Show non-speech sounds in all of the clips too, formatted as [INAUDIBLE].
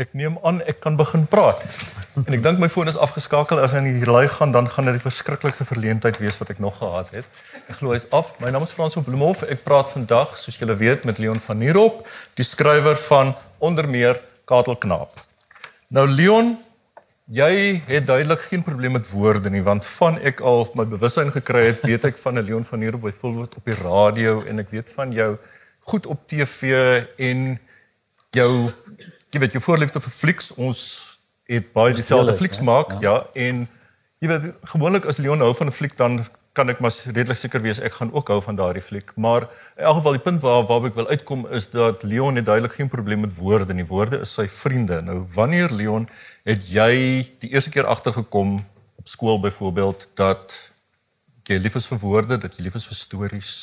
Ek neem aan ek kan begin praat. En ek dink my foon is afgeskakel as hy in die lei gaan dan gaan dit die verskriklikste verleentheid wees wat ek nog gehad het. Ek glo hy's af. My naam is Frans van Bloemhof. Ek praat vandag, soos julle weet, met Leon van Nierop, die skrywer van onder meer Katelknaap. Nou Leon, jy het duidelik geen probleem met woorde nie, want van ek al my bewussyn gekry het, weet ek van Leon van Nierop byvoorbeeld op die radio en ek weet van jou goed op TV en jou jy weet jou voorliefde vir flieks ons het baie dieselfde flieks maak ja. ja en jy weet gewoonlik as Leon hou van 'n fliek dan kan ek maar redelik seker wees ek gaan ook hou van daardie fliek. Maar in elk geval die punt waar waar ek wil uitkom is dat Leon het duidelik geen probleem met woorde nie. Woorde is sy vriende. Nou wanneer Leon het jy die eerste keer agtergekom op skool byvoorbeeld dat jy lief is vir woorde dat jy lief is vir stories?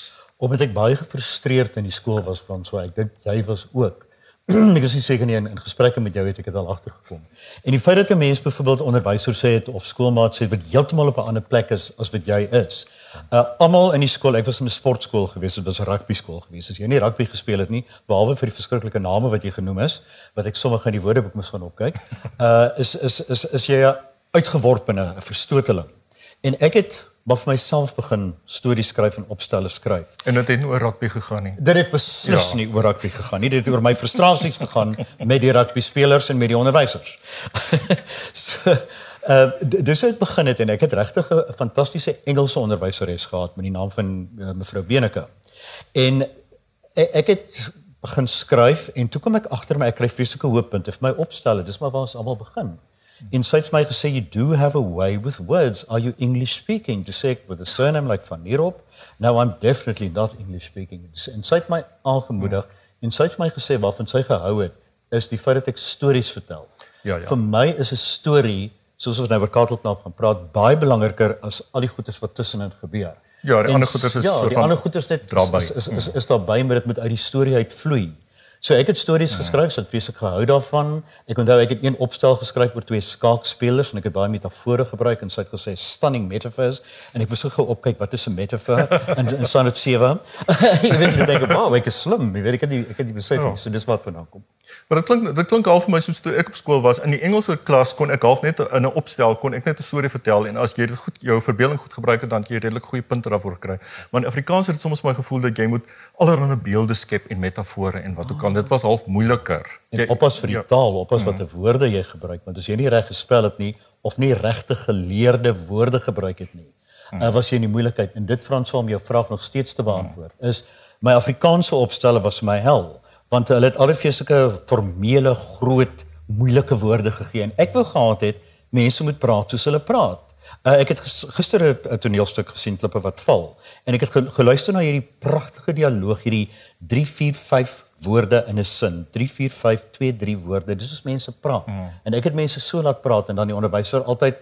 Omdat ek baie gefrustreerd in die skool was van so ek dink jy was ook [CLEARS THROAT] ek is seker nie in, in gesprekke met jou het ek dit al agtergekom. En die feit dat 'n mens byvoorbeeld onderwyser sê het of skoolmaat sê wat heeltemal op 'n ander plek is as wat jy is. Uh almal in die skool, ek was in 'n sportskool gewees, dit was 'n rugby skool gewees. As jy nie rugby gespeel het nie, behalwe vir die verskriklike name wat jy genoem is, wat ek sommer in die woordeboek moes gaan opkyk, uh is is is is jy 'n uitgeworpene, 'n verstoteling. En ek het maar vir myself begin stories skryf en opstelle skryf. En dit het nie oor rugby gegaan nie. Dit het beslis ja. nie oor rugby gegaan nie. Dit het oor my frustrasies gegaan met die rugby spelers en met die onderwysers. [LAUGHS] so uh dis hoe dit begin het en ek het regtig 'n fantastiese Engelse onderwyseres gehad met die naam van uh, mevrou Beneke. En ek, ek het begin skryf en toe kom ek agter my ek kry vreeslike hooppunte vir my opstelle. Dis maar waar ons almal begin. In sy het my gesê you do have a way with words. Are you English speaking? To say with a surname like Van Nierop. No, I'm definitely not English speaking. En sy het my aangemoedig en sy het my gesê waarvan sy gehou het is die feit dat ek stories vertel. Ja ja. Vir my is 'n storie soos ons nou oor Katelknaap gaan praat baie belangriker as al die goedes wat tussenin gebeur. Ja, die en, ander goedes is ja, so van die ander goedes net is is is, is daar by maar dit moet uit die storie uitvloei. So ek het stories ja. geskryf, so ek vreeslik gehou daarvan. Ek onthou ek het een opstel geskryf oor twee skaakspelers en ek het baie metafore gebruik en sy het gesê stunning metaphors en ek moes gou opkyk wat is 'n metafoor [LAUGHS] en in sonnet 7. ek weet net dink, "Wow, ek is slim." Jy weet ek het nie ek het nie besef nie. Ja. So dis wat vandaan kom. Maar dit klink dit klink half vir my soos toe ek op skool was in die Engelse klas kon ek half net in 'n opstel kon ek net 'n storie vertel en as jy dit goed jou verbeelding goed gebruik het dan jy redelik goeie punte daarvoor kry. Maar in Afrikaans het dit soms my gevoel dat jy moet allerlei beelde skep en metafore en wat ook al dit was half moeiliker. Jy oppas vir die ja. taal, oppas watter mm. woorde jy gebruik want as jy nie reg gespel het nie of nie regte geleerde woorde gebruik het nie, mm. uh, was jy in die moeilikheid en dit Frans om jou vraag nog steeds te beantwoord is my Afrikaanse opstelle was my hel want hulle het alreeds sulke formele groot moeilike woorde gegee. En ek wou gehad het mense moet praat soos hulle praat. Uh, ek het gister 'n toneelstuk gesien klippe wat val. En ek het geluister na hierdie pragtige dialoog hierdie 3 4 5 woorde in 'n sin. 3 4 5 2 3 woorde. Dis is mense praat. Mm. en ek het mense so laat praat en dan die onderwyser altyd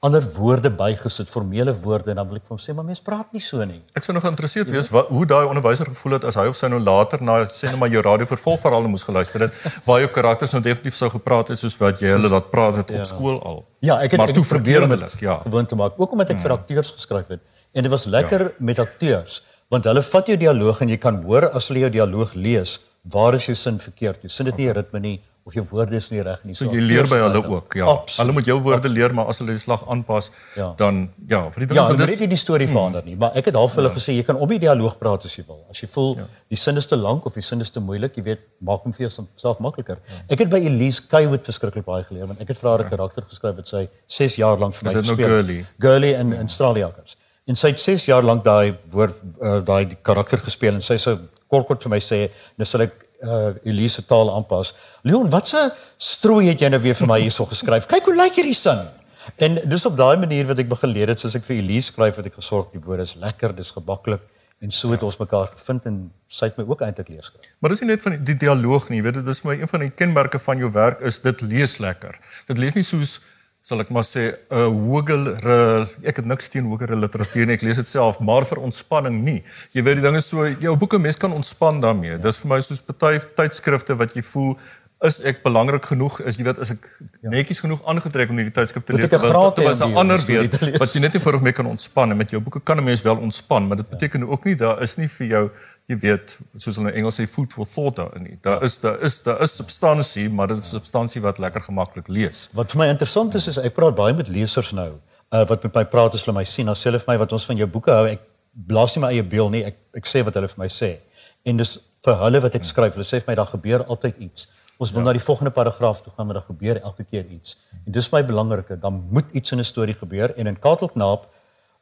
ander woorde bygesit, formele woorde en dan wil ek vir hom sê, maar mense praat nie so nie. Ek sou nog geïnteresseerd wees wat hoe daai onderwyser gevoel het as hy of sy nou later na sê net maar jou radio vervolgverhale moes geluister het waar jou karakters nou definitief sou gepraat het soos wat jy hulle laat praat het op ja. skool al. Ja, ek het maar toe probeer om dit ja. gewoon te maak, ook omdat ek hmm. vir akteurs geskryf het en dit was lekker ja. met akteurs want hulle vat jou dialoog en jy kan hoor as hulle jou dialoog lees, waar is jou sin verkeerd? Jy sin dit nie ritme nie of jou woorde is nie reg nie. So, so jy leer by hulle ook, ja. Absoluut, hulle moet jou woorde absoluut. leer, maar as hulle die slag aanpas, ja. dan ja, vir die ja, is dit nie die storie hmm. verander nie, maar ek het half hulle ja. gesê jy kan op die dialoog praat as jy wil. As jy voel ja. die sin is te lank of die sin is te moeilik, jy weet, maak hom vir jouself makliker. Ja. Ek het by Elise Kaywood verskriklik baie geleer want ek het vir haar 'n ja. karakter geskryf wat sy 6 jaar lank vir my gespeel het. Nou girly. girly in ja. in Australiakers. En sy het 6 jaar lank daai woord uh, daai karakter gespeel en sy sê kort kort vir my sê, nou sal ek uh Elise taal aanpas. Leon, watse strooi het jy nou weer vir my hierso geskryf? Kyk hoe lyk hierdie sin. En dis op daai manier wat ek begin leer het soos ek vir Elise skryf wat ek gesorg die woorde is lekker, dis gebaklik en so het ons mekaar gevind en sy het my ook eintlik leer skryf. Maar dis nie net van die, die dialoog nie, jy weet dit is vir my een van die kenmerke van jou werk is dit lees lekker. Dit lees nie soos sal ek maar sê 'n uh, hogere ek het niks teen hogere literatuur nie. Ek lees dit self maar vir ontspanning nie. Jy weet die ding is so jou boeke mens kan ontspan daarmee. Ja. dis vir my soos baie tydskrifte wat jy voel is ek belangrik genoeg? Is jy weet as ek ja. netjies genoeg aangetrek om hierdie tydskrif te lees? want dit was 'n ander weet wat jy net nie vir hom mee kan ontspan en met jou boeke kan 'n mens wel ontspan maar dit beteken ook nie daar is nie vir jou jy weet, soos hulle in Engels sê food for thought daarin nie. Daar is daar is daar is substansie, maar dit is substansie wat lekker gemaklik lees. Wat vir my interessant is is ek praat baie met lesers nou. Uh wat met my praat is hulle my sien as self my wat ons van jou boeke hou. Ek blaas nie my eie beeld nie. Ek ek sê wat hulle vir my sê. En dis vir hulle wat ek skryf. Hulle sê vir my daar gebeur altyd iets. Ons wil ja. na die volgende paragraaf toe gaan, maar daar gebeur elke keer iets. En dis my belangrike, dan moet iets in 'n storie gebeur en in Katelknaap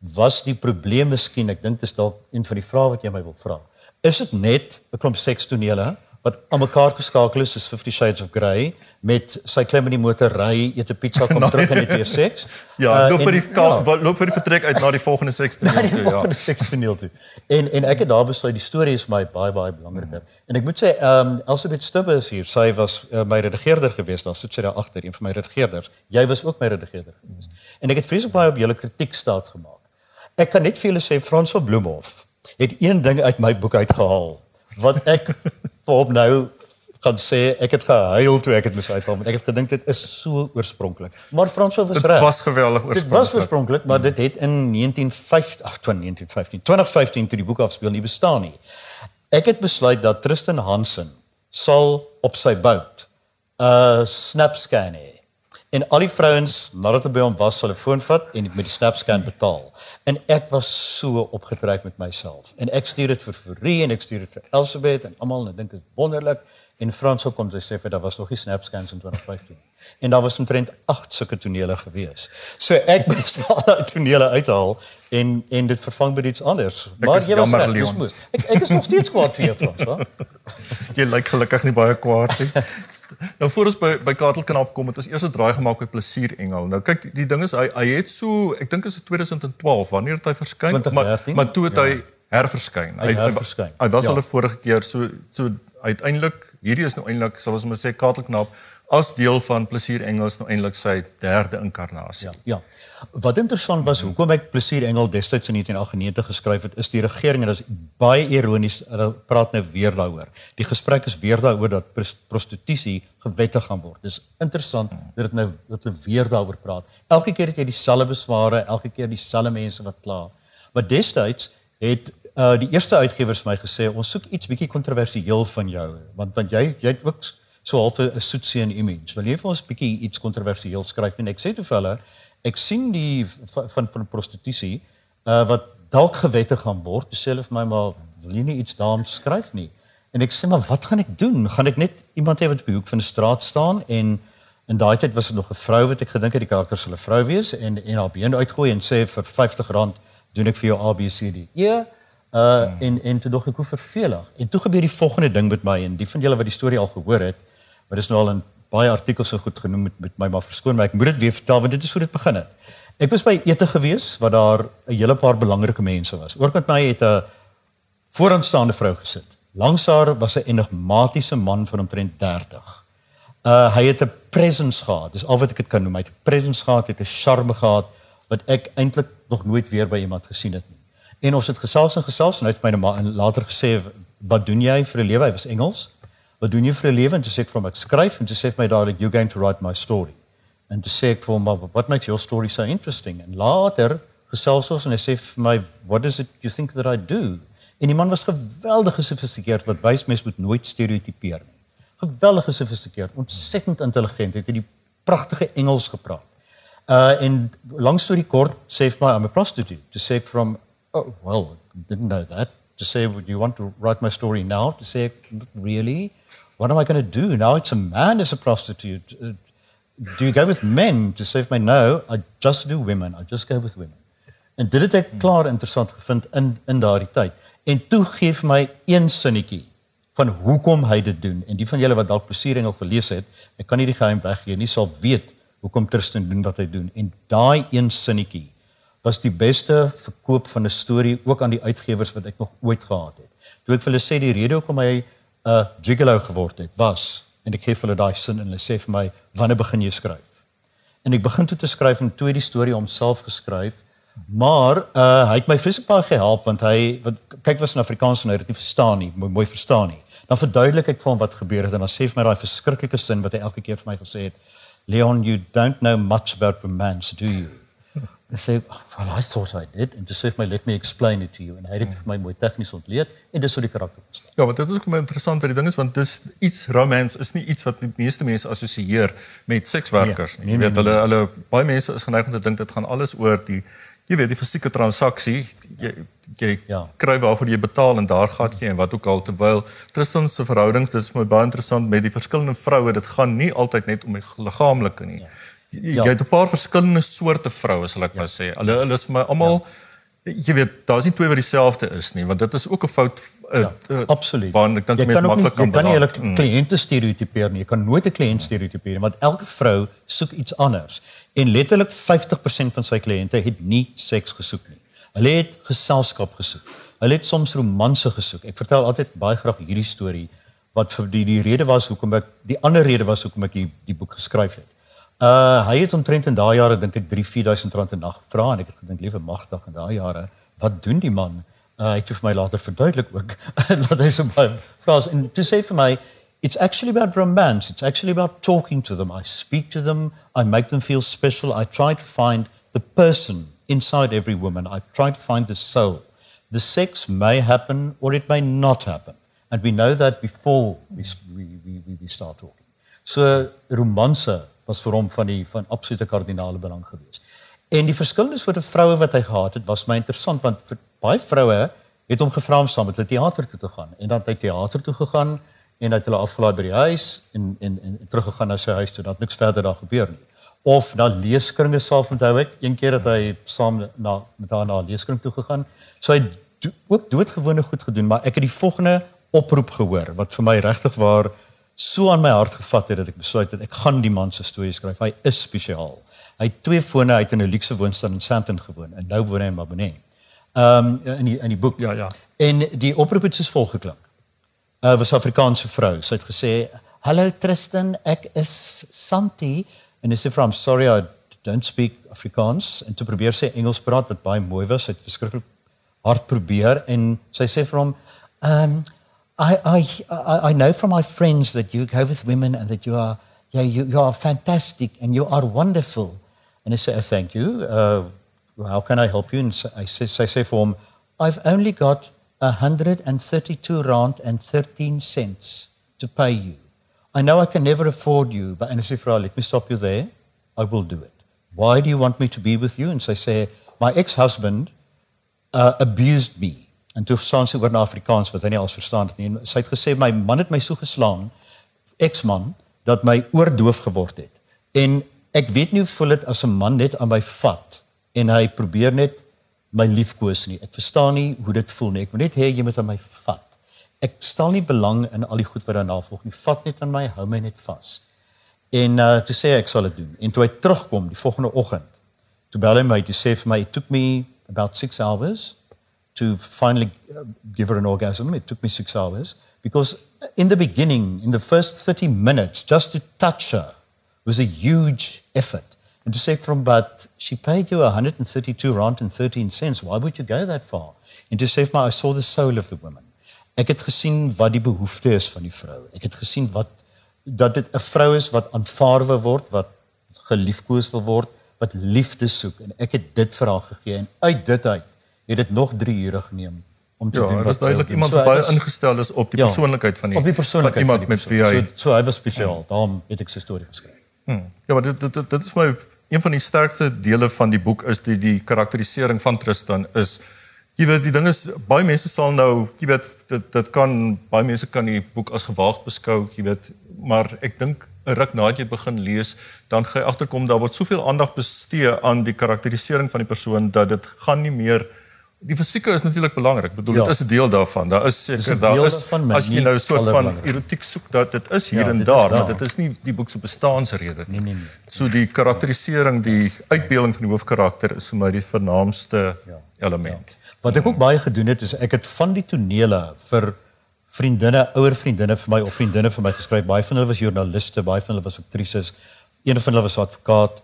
was die probleem miskien, ek dink dit is dalk een van die vrae wat jy my wil vra. Is dit net 'n klomp sekstonele wat aan mekaar geskakel is soos 50 Shades of Grey met sy klim in die motor ry, eet 'n pizza kom [LAUGHS] nou, terug en het weer seks? Ja, uh, loop vir die ja. loop vir die vertrek uit na die volgende sekstoneel toe, ja. Sekstoneel toe. En en ek het daar besluit die storie is my baie baie belangriker. Hmm. En ek moet sê, ehm um, Elsabeth Stubbe is hier. Sy was uh, my redigeerder geweest, daar sit sy daar agter, een van my redigeerders. Jy was ook my redigeerder geweest. En ek het vreeslik baie op julle kritiek staat gemaak. Ek kan net vir julle sê Frans van Bloemhof het een ding uit my boek uitgehaal wat ek [LAUGHS] vir hom nou kan sê ek het gehuil toe ek dit moes uithaal want ek het gedink dit is so oorspronklik. Maar Frans was reg. Dit was geweldig oorspronklik. Dit was oorspronklik, maar dit het in 1950 ag 1915 2015 toe die boek afspeel nie bestaan nie. Ek het besluit dat Tristan Hansen sal op sy boot 'n uh, snapscan hê. En al die vrouens nadat hulle by hom was, 'n foon vat en met die snapscan betaal. En ek was so opgetrek met myself. En ek stuur dit vir Furie en ek stuur dit vir Elsabeth en almal en ek dink dit is wonderlik. En Frans sou kom sê vir daar was nog nie snapscans in 2015. En daar was omtrent 8 sulke tonele gewees. So ek [LAUGHS] moes al daai tonele uithaal en en dit vervang met iets anders. Maar jy was reg, dis moes. Ek ek is nog steeds kwaad vir jou Frans, hoor. [LAUGHS] jy lyk gelukkig nie baie kwaad nie. Nou voor ons by by Katelknaap kom het ons eers 'n draai gemaak met Plesier Engel. Nou kyk die ding is hy hy het so ek dink is dit 2012 wanneer het hy verskyn maar maar toe het ja. hy herverskyn. Hy, hy herverskyn. Hy, hy was ja. al 'n vorige keer so so uiteindelik hierdie is nou eintlik sal ons maar sê Katelknaap as deel van Plesier Engels nou eintlik sy derde inkarnasie. Ja. ja. Wat interessant was hoekom ek Plesier Engel destyds in 1998 geskryf het, is die regering en dit is baie ironies, hulle praat nou weer daaroor. Die gesprek is weer daaroor dat prostitusie gewettig gaan word. Dis interessant dat dit nou dat hulle weer daaroor praat. Elke keer het jy dieselfde besware, elke keer dieselfde mense wat kla. Maar destyds het uh die eerste uitgewers vir my gesê ons soek iets bietjie kontroversieel van jou want want jy jy het ook so half 'n soetsie in image. Wil jy vir ons bietjie iets kontroversieel skryf en ek sê te hulle ek sien die van van, van prostitusie uh wat dalk gewette gaan word. Sê hulle vir my maar wil jy nie iets daaroor skryf nie. En ek sê maar wat gaan ek doen? Gaan ek net iemand hê wat op die hoek van die straat staan en in daai tyd was dit nog 'n vrou wat ek gedink het die karakter sou 'n vrou wees en en haar been uitgooi en sê vir R50 doen ek vir jou ABCD. Ja. Uh hmm. en en toe dog ek hoe vervelig. En toe gebeur die volgende ding met my en die van julle wat die storie al gehoor het, maar dis nou al in baie artikels so goed genoem met met my maar verskoon maar ek moet dit weer vertel want dit is hoe dit begin het. Ek was by ete gewees waar daar 'n hele paar belangrike mense was. Oorkant my het 'n vooraanstaande vrou gesit. Langs haar was 'n enigmatiese man van omtrent 30. Uh hy het 'n presence gehad. Dis al wat ek dit kan noem. Hy het 'n presence gehad, het 'n charme gehad wat ek eintlik nog nooit weer by iemand gesien het nie. En ons het gesels en gesels en hy het my nou later gesê wat doen jy vir 'n lewe? Hy was Engels wat doen jy vir 'n lewe en toe sê ek vir hom ek skryf en toe sê hy my dadelik you going to write my story. En toe sê ek vir hom what makes your story so interesting? En later gesels ons en hy sê vir my what is it you think that I do? En die man was geweldig gesofistikeerd wat wys mens moet nooit stereotipeer nie. Geweldig gesofistikeerd ontsettend intelligent het hy die pragtige Engels gepraat. Uh en lank storie kort sê vir my I'm a prostitute. To say from oh well didn't know that to say would you want to write my story now to say really what am I going to do? Now it's a man as a prostitute. Uh, do you go with men to save my? No, I just do women. I just go with women. En dit het ek klaar interessant gevind in in daardie tyd. En toe gee vir my een sinnetjie van hoekom hy dit doen. En die van julle wat dalk plesiering al gelees het, ek kan nie die geheim weggee nie, sal weet hoekom Tristan doen wat hy doen. En daai een sinnetjie was die beste verkoop van 'n storie ook aan die uitgewers wat ek nog ooit gehad het. Toe ek vir hulle sê die rede hoekom hy 'n uh, gigolo geword het, was en ek gee vir hulle daai sin en hulle sê vir my, "Wanneer begin jy skryf?" En ek begin toe te skryf en toe die storie homself geskryf. Maar uh hy het my fisiek baie gehelp want hy wat kyk was in Afrikaans en hy het dit nie verstaan nie, mooi, mooi verstaan nie. Dan verduidelik ek vir hom wat gebeur het en dan sê vir my daai verskriklike sin wat hy elke keer vir my gesê het, "Leon, you don't know much about romance, do you?" En sê, "Well, I thought I did." En dis sê my, "Let me explain it to you." En hy het dit vir my mooi tegnies ontleed en dis hoe die karakter ontstaan. Ja, want dit is ook baie interessant wat die ding is want dis iets romance is nie iets wat die meeste mense assosieer met sekswerkers nie. Nee, Jy nee, weet nee, hulle hulle baie mense is geneig om te dink dit gaan alles oor die jy weet die fisieke transaksie. Jy jy Ja. kry waarvoor jy betaal en daar gaan jy en wat ook al terwyl Tristan se verhoudings dis vir my baie interessant met die verskillende vroue. Dit gaan nie altyd net om die liggaamlike nie. Jy, Ja. jy het 'n paar verskillende soorte vroue sal ek maar sê. Hulle hulle is vir my almal jy weet daar's nie twee wat dieselfde is nie want dit is ook 'n fout uh, Ja, uh, absoluut. Want ek dink mense kan maklik jy kan kan nie beland. hele kliënte stereotipeer nie. Jy kan nooit 'n kliënt stereotipeer nie, want elke vrou soek iets anders. En letterlik 50% van sy kliënte het nie seks gesoek nie. Hulle het geselskap gesoek. Hulle het soms romanse gesoek. Ek vertel altyd baie graag hierdie storie wat vir die die rede was hoekom ek die ander rede was hoekom ek die, die boek geskryf het. Uh hy het omtrent in daai jare dink ek 3 4000 rand 'n nag gevra en ek het gedink liewe magtig in daai jare wat doen die man? Uh, hy het vir my later verduidelik ook [LAUGHS] dat hy so baie vra en toe sê vir my it's actually about romance. It's actually about talking to them. I speak to them. I make them feel special. I try to find the person inside every woman. I try to find the soul. The sex may happen or it may not happen. And we know that before we we we, we start talking. So romanse was vir hom van die van absolute kardinale belang geweest En die verskillende soorte vroue wat hy gehad het, was my interessant want vir baie vroue het hom gevra om saam met hulle teater toe te gaan en dan het hy teater toe gegaan en het hulle afgelaai by die huis en en en teruggegaan na sy huis toe. Dat niks verder daar gebeur nie. Of na leeskringe self onthou ek, een keer het hy saam na met haar na leeskring toe gegaan. So hy do, ook doodgewone goed gedoen, maar ek het die volgende oproep gehoor wat vir my regtig waar so aan my hart gevat het dat ek besluit het ek gaan die man se storie skryf. Hy is spesiaal. Hy het twee fone uit in 'n luukse woonstel in Sandton gewoon en nou woon hy in Maboneng. Ehm um, in die in die boek. Ja, ja. En die oproep het soos volg geklink. 'n uh, was 'n Afrikaanse vrou. Sy het gesê, "Hallo Tristan, ek is Santi." En sy sê, "I'm sorry I don't speak Afrikaans." En toe probeer sy Engels praat wat baie mooi was. Sy het verskriklik hard probeer en sy sê vir hom, "Um I I I I know from my friends that you go with women and that you are yeah you you are fantastic and you are wonderful." And I say, oh, "Thank you. Uh how can I help you?" And so I say sy sê vir hom, "I've only got 132 rand and 13 cents to pay you. I know I can never afford you, but and I say haar, "Let me stop you there. I will do it. Why do you want me to be with you?" And I say "My ex-husband uh, abused me." En toe staan sy oor na Afrikaans wat hy nie als verstaan het nie. En Sy het gesê my man het my so geslaan, ex-man, dat my oor doof geword het. En ek weet nie hoe voel dit as 'n man net aan my vat en hy probeer net my liefkoes nie. Ek verstaan nie hoe dit voel nie. Ek wil net hê jy moet aan my vat. Ek stel nie belang in al die goed wat daarna volg nie. Vat net aan my, hou my net vas. En uh toe sê ek sal dit doen. En toe hy terugkom die volgende oggend, toe bel hy my toe sê vir my it took me about 6 hours to finally uh, give her an orgasm. It took me 6 hours because in the beginning, in the first 30 minutes just to touch her was a huge effort. And to say from but she paid you 132 rand and 13 cents. Why would you go that far? And to say my I saw the soul of the woman. Ek het gesien wat die behoefte is van die vrou. Ek het gesien wat dat dit 'n vrou is wat aanvaar word, wat geliefkoes word, wat liefde soek en ek het dit vir haar gegee en uit dit uit het dit nog 3 ure geneem om te Ja, doen wat is duidelik iemand So baie was- ingestel is op die Ja, persoonlikheid van die op die persoonlikheid van iemand van die met wie hy so, so hy was spesiaal. Daarom het ek sy storie geskryf. Ja, maar dit dit dit, dit is my een van die sterkste dele van die boek is die die karakterisering van Tristan is jy weet die ding is baie mense sal nou jy weet dit dit kan baie mense kan die boek as gewaagd beskou, jy weet, maar ek dink 'n ruk nadat jy begin lees, dan gaan jy agterkom daar word soveel aandag bestee aan die karakterisering van die persoon dat dit gaan nie meer Die fisieke is natuurlik belangrik. Bedoel Ja. dit is 'n deel daarvan. Daar is seker daar is daarvan, as jy nou 'n soort van belangrijk. erotiek soek dat dit is hier Ja, en daar, daar. maar dit is nie die boek se bestaansrede nie. Nee, nee, nee. So die karakterisering, die uitbeelding van die hoofkarakter is vir my die vernaamste Ja. element. Wat ek ook baie gedoen het is ek het van die tonele vir vriendinne, ouer vriendinne vir my of vriendinne vir my geskryf. Baie van hulle was joernaliste, baie van hulle was aktrises. Een van hulle was advokaat.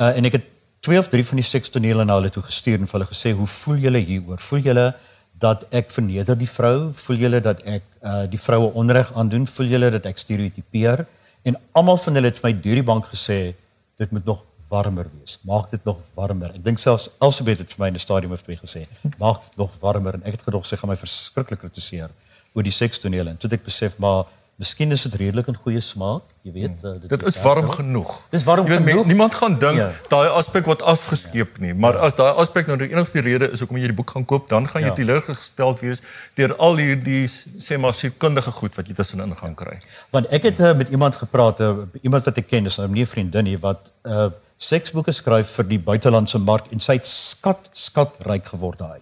Uh, en ek het twee of drie van die seks tonele na hulle toe gestuur en vir hulle gesê, "Hoe voel julle hieroor? Voel julle dat ek verneder die vrou? Voel julle dat ek uh, die vroue onreg aandoen? Voel julle dat ek stereotipeer?" En almal van hulle het vir my deur die bank gesê, "Dit moet nog warmer wees. Maak dit nog warmer. Ek dink selfs Elsabeth het vir my in 'n stadium of twee gesê, maak dit nog warmer en ek het gedog sy gaan my verskriklik kritiseer oor die sekstonele en toe het ek besef maar Miskien is dit redelik in goeie smaak, jy weet. Hmm. Dit, dit is warm wel. genoeg. Dis warm weet, genoeg. Niemand gaan dink ja. daai aspek wat afgeskeep nie, maar ja. as daai aspek nou die enigste rede is hoekom jy die boek gaan koop, dan gaan jy ja. teleurgestel wees deur al hierdie sê maar sielkundige goed wat jy tussenin gaan kry. Want ek het uh, met iemand gepraat, uh, iemand wat ek ken, is nou nie 'n vriendin nie wat uh seksboeke skryf vir die buitelandse mark en sy het skat skat ryk geword daai.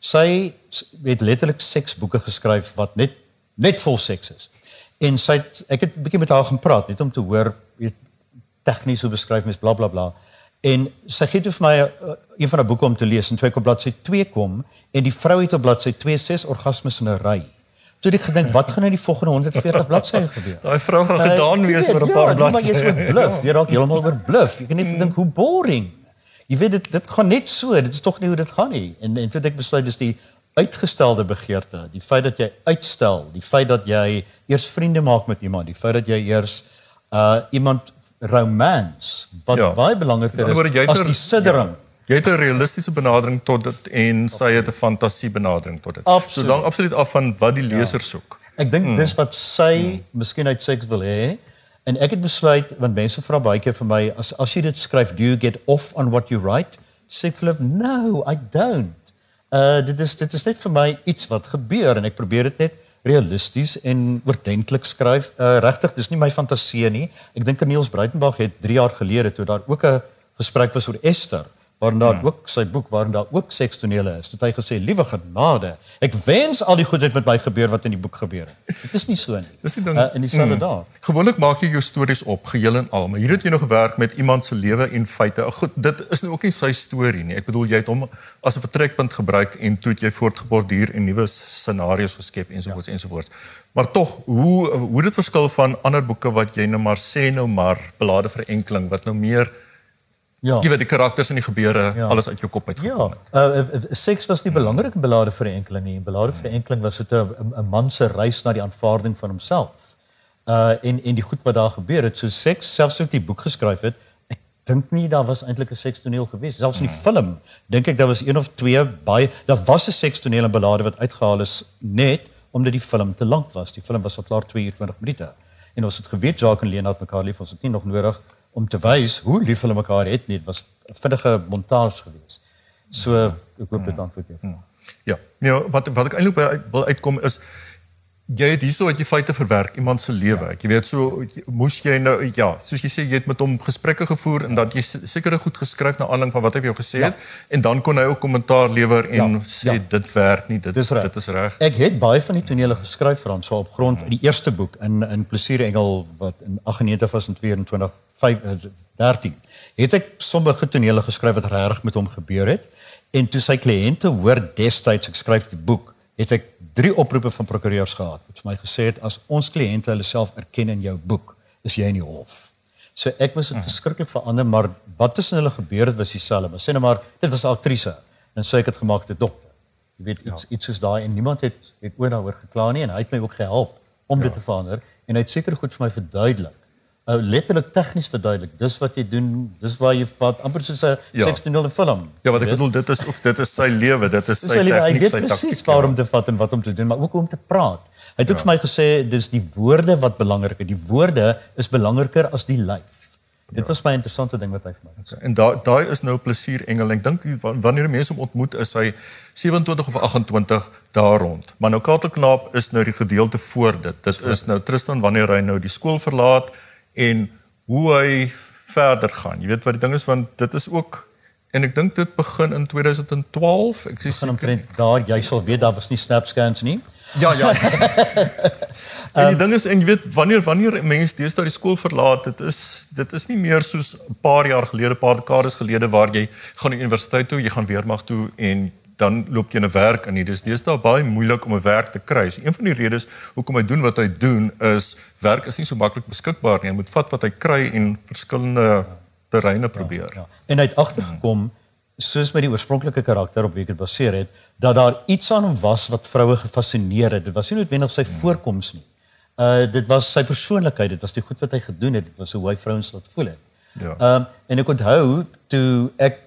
Sy het letterlik seksboeke geskryf wat net net vol seks is. En sy het, ek het 'n bietjie met haar gaan praat net om te hoor weet tegnies hoe beskryf mens bla bla bla. En sy gee toe vir my uh, een van haar boeke om te lees en twee op bladsy 2 kom en die vrou het op bladsy 2 ses orgasmes in 'n ry. Toe het ek gedink wat gaan in die volgende 140 bladsye gebeur? [LAUGHS] Daai vrou gaan gedaan wees oor 'n ja, paar bladsye. Maar jy is [LAUGHS] bluf, jy raak heeltemal oor bluf. Jy kan net dink hoe boring. Jy weet dit dit gaan net so, dit is tog nie hoe dit gaan nie. En en toe het ek besluit dis die uitgestelde begeerte, die feit dat jy uitstel, die feit dat jy eers vriende maak met iemand, die feit dat jy eers uh iemand romance wat ja. baie belangriker is as die siddering. Ja. Jy het 'n realistiese benadering tot dit en sy het 'n fantasie benadering tot dit. So dan absoluut af van wat die leser ja. soek. Ek dink hmm. dis wat sy hmm. miskien uit seks wil hê. En ek het besluit want mense vra baie keer vir my as as jy dit skryf, do you get off on what you write? Sê hulle, no, I don't. Uh dit is dit is net vir my iets wat gebeur en ek probeer dit net realisties en oordentlik skryf. Uh regtig, dis nie my fantasie nie. Ek dink Niels Breitenberg het 3 jaar gelede toe daar ook 'n gesprek was oor Esther waarin daar hmm. ook sy boek waarin daar ook sekstonele is. Het hy gesê, "Liewe genade, ek wens al die goed het met my gebeur wat in die boek gebeur het." Dit is nie so nie. Dis die ding. Uh, in dieselfde hmm. dae. Gewoonlik maak jy jou stories op geheel en al, maar hier het jy nog gewerk met iemand se lewe en feite. Goed, dit is nou ook nie sy storie nie. Ek bedoel jy het hom as 'n vertrekpunt gebruik en toe het jy voortgeborduur en nuwe scenario's geskep ensovoorts ja. ensovoorts. Maar tog, hoe hoe dit verskil van ander boeke wat jy nou maar sê nou maar belade vir enkeling wat nou meer Ja. Jy weet die karakters en die gebeure ja. alles uit jou kop uit gekom. Ja. Uh, seks was nie belangrik in belade vir 'n enkeling nie. In belade vir 'n enkeling was dit 'n 'n man se reis na die aanvaarding van homself. Uh en en die goed wat daar gebeur het, so seks selfs ook die boek geskryf het. Ek dink nie daar was eintlik 'n sekstoneel gewees. Selfs in die hmm. film dink ek daar was een of twee baie daar was 'n sekstoneel in belade wat uitgehaal is net omdat die film te lank was. Die film was al klaar 2 uur 20 minute. En ons het geweet Jacques en Leonard mekaar lief, ons het nie nog nodig om te wys hoe lief hulle mekaar het nie. Dit was 'n vinnige montage geweest. So ek hoop dit antwoord jou. Hmm. Ja. Nee, wat wat ek eintlik wil uitkom is jy het hierso wat jy feite verwerk iemand se lewe. Ek ja. weet so moes jy nou ja, soos jy sê jy het met hom gesprekke gevoer en dat jy sekere goed geskryf na aanleiding van wat hy vir jou gesê ja. het en dan kon hy ook kommentaar lewer en ja. sê ja. dit werk nie, dit is dit is reg. Ek het baie van die tonele geskryf vir ons so op grond van die eerste boek in in Plesier Engel wat in 98 was en 22 13 eh, het ek sommige tonele geskryf wat regtig met hom gebeur het en toe sy kliënte hoor destyds ek skryf die boek het ek drie oproepe van prokureurs gehad wat vir my gesê het as ons kliënte hulle self erken in jou boek is jy in die hof so ek moes dit mhm. verskriklik verander maar wat tussen hulle gebeur het was dieselfde maar sê net maar dit was 'n aktrise en sê ek het gemaak te dokter jy weet iets ja. iets is daai en niemand het het ooit daaroor gekla nie en hy het my ook gehelp om ja. dit te verander en hy het seker goed vir my verduidelik uh, letterlik tegnies verduidelik. Dis wat jy doen, dis waar jy vat amper soos 'n ja. 16-0 film. Ja, wat ek weet? bedoel, dit is of dit is sy lewe, dit is sy tegniek, sy taktiek. Dis waarom te vat en wat om te doen, maar ook om te praat. Hy het ja. ook vir my gesê dis die woorde wat belangrik is. Die woorde is belangriker as die lyf. Dit ja. was my interessante ding wat hy vir my gesê. En daai daai is nou plesier engel. Ek dink wanneer mense hom ontmoet is hy 27 of 28 daar rond. Maar nou Katerknaap is nou die gedeelte voor dit. Dit is nou Tristan wanneer hy nou die skool verlaat en hoe hy verder gaan. Jy weet wat die ding is want dit is ook en ek dink dit begin in 2012. Ek sê omtrent daar jy sal weet daar was nie snapscans nie. Ja ja. [LAUGHS] en die ding is en jy weet wanneer wanneer mense deesdae die skool verlaat, dit is dit is nie meer soos 'n paar jaar gelede, paar dekades gelede waar jy gaan universiteit toe, jy gaan weermag toe en dan loop jy 'n werk in. Dis deesdae baie moeilik om 'n werk te kry. So een van die redes hoekom hy doen wat hy doen is werk is nie so maklik beskikbaar nie. Hy moet vat wat hy kry en verskillende terreine probeer. Ja, ja. En hy het agtergekom soos met die oorspronklike karakter op wie dit baseer het, dat daar iets aan hom was wat vroue gefassineer het. Dit was nie noodwendig sy hmm. voorkoms nie. Uh dit was sy persoonlikheid, dit was die goed wat hy gedoen het, dit was hoe hy vrouens laat voel het. Ja. Ehm um, en ek onthou toe ek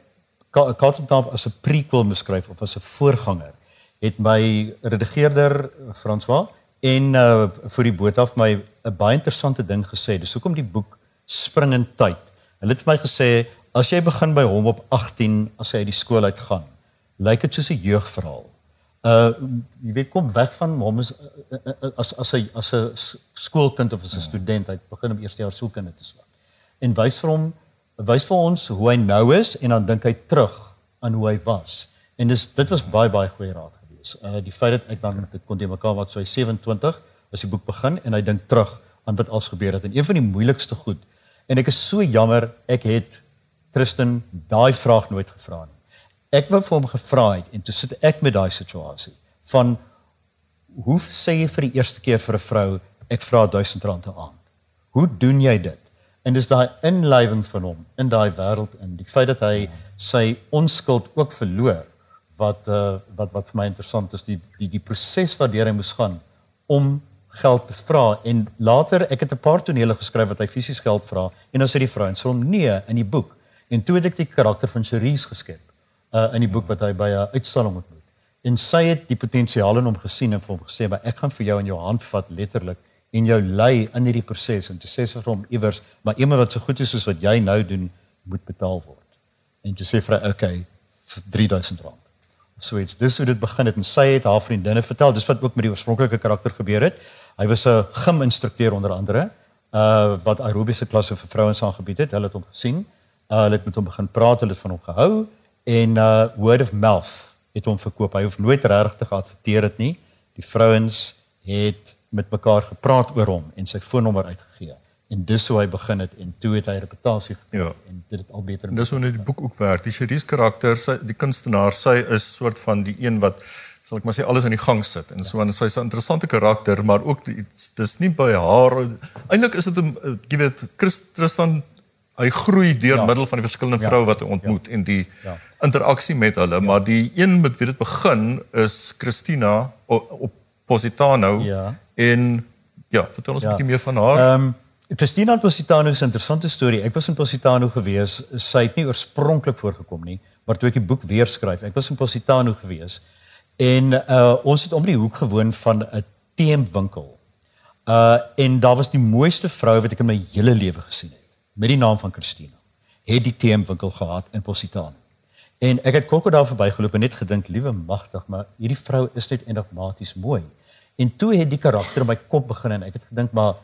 Kaartendamp as 'n prequel beskryf of as 'n voorganger, het my redigeerder François en uh vir die boot af my 'n baie interessante ding gesê. Dis hoekom die boek spring in tyd. Hulle het vir my gesê as jy begin by hom op 18 as hy uit die skool uit gaan, lyk dit soos 'n jeugverhaal. Uh jy weet kom weg van hom as as as hy as 'n skoolkind of as 'n student, hy begin op eerste jaar sielkunde te swaak. En wys vir hom wys vir ons hoe hy nou is en dan dink hy terug aan hoe hy was. En dis dit was baie baie goeie raad gewees. Uh die feit dat ek dan dit kon te mekaar wat so hy 27 as die boek begin en hy dink terug aan wat als gebeur het en een van die moeilikste goed en ek is so jammer ek het Tristan daai vraag nooit gevra nie. Ek wou vir hom gevra het en toe sit ek met daai situasie van hoe sê jy vir die eerste keer vir 'n vrou ek vra 1000 rand 'n aand. Hoe doen jy dit? En dis daai inlywing van hom in daai wêreld in. Die feit dat hy sy onskuld ook verloor wat uh, wat wat vir my interessant is die die die proses wat deur hy moes gaan om geld te vra. En later ek het 'n paar tonele geskryf wat hy fisies geld vra en dan sê die vrou en sê hom nee in die boek. En toe het ek die karakter van Cherise geskep uh, in die boek wat hy by 'n uitstalling ontmoet. En sy het die potensiaal in hom gesien en vir hom gesê maar ek gaan vir jou in jou hand vat letterlik en jou lei in hierdie proses en te sê vir hom iewers maar iemand wat so goed is soos wat jy nou doen moet betaal word. En te sê hy okay vir 3000 rand. So iets dis hoe dit begin het en sy het haar vriendinne vertel dis wat ook met die oorspronklike karakter gebeur het. Hy was 'n gym-instrukteur onder andere uh wat aerobiese klasse vir vrouens aangebied het. Hulle het hom gesien. Uh hulle het met hom begin praat, hulle het van hom gehou en uh word of mouth het hom verkoop. Hy hoef nooit regtig geadverteer het nie. Die vrouens het met mekaar gepraat oor hom en sy foonnommer uitgegee. En dis hoe hy begin het en toe het hy reputasie gekry Ja. en dit het al beter. En dis hoe net die boek ook werk. Die Cherise karakter, sy die kunstenaar, sy is soort van die een wat sal ek maar sê alles in die gang sit. En so en sy's 'n interessante karakter, maar ook iets dis nie by haar eintlik is dit 'n jy weet Chris Tristan hy groei deur Ja. middel van die verskillende Ja. vroue wat hy ontmoet en die Ja. interaksie met hulle, maar die een met wie dit begin is Christina op, op Positano Ja. en ja, vertel ons 'n Ja. bietjie meer van haar. Ehm um, Christina Positano is 'n interessante storie. Ek was in Positano gewees. Sy het nie oorspronklik voorgekom nie, maar toe ek die boek weer skryf, ek was in Positano gewees en uh ons het om die hoek gewoon van 'n teemwinkel. Uh en daar was die mooiste vrou wat ek in my hele lewe gesien het met die naam van Christina. Het die teemwinkel gehad in Positano. En ek het kokko daar verbygeloop en net gedink, liewe magtig, maar hierdie vrou is net enigmaties mooi. En toe het die karakter in my kop begin en ek het gedink, maar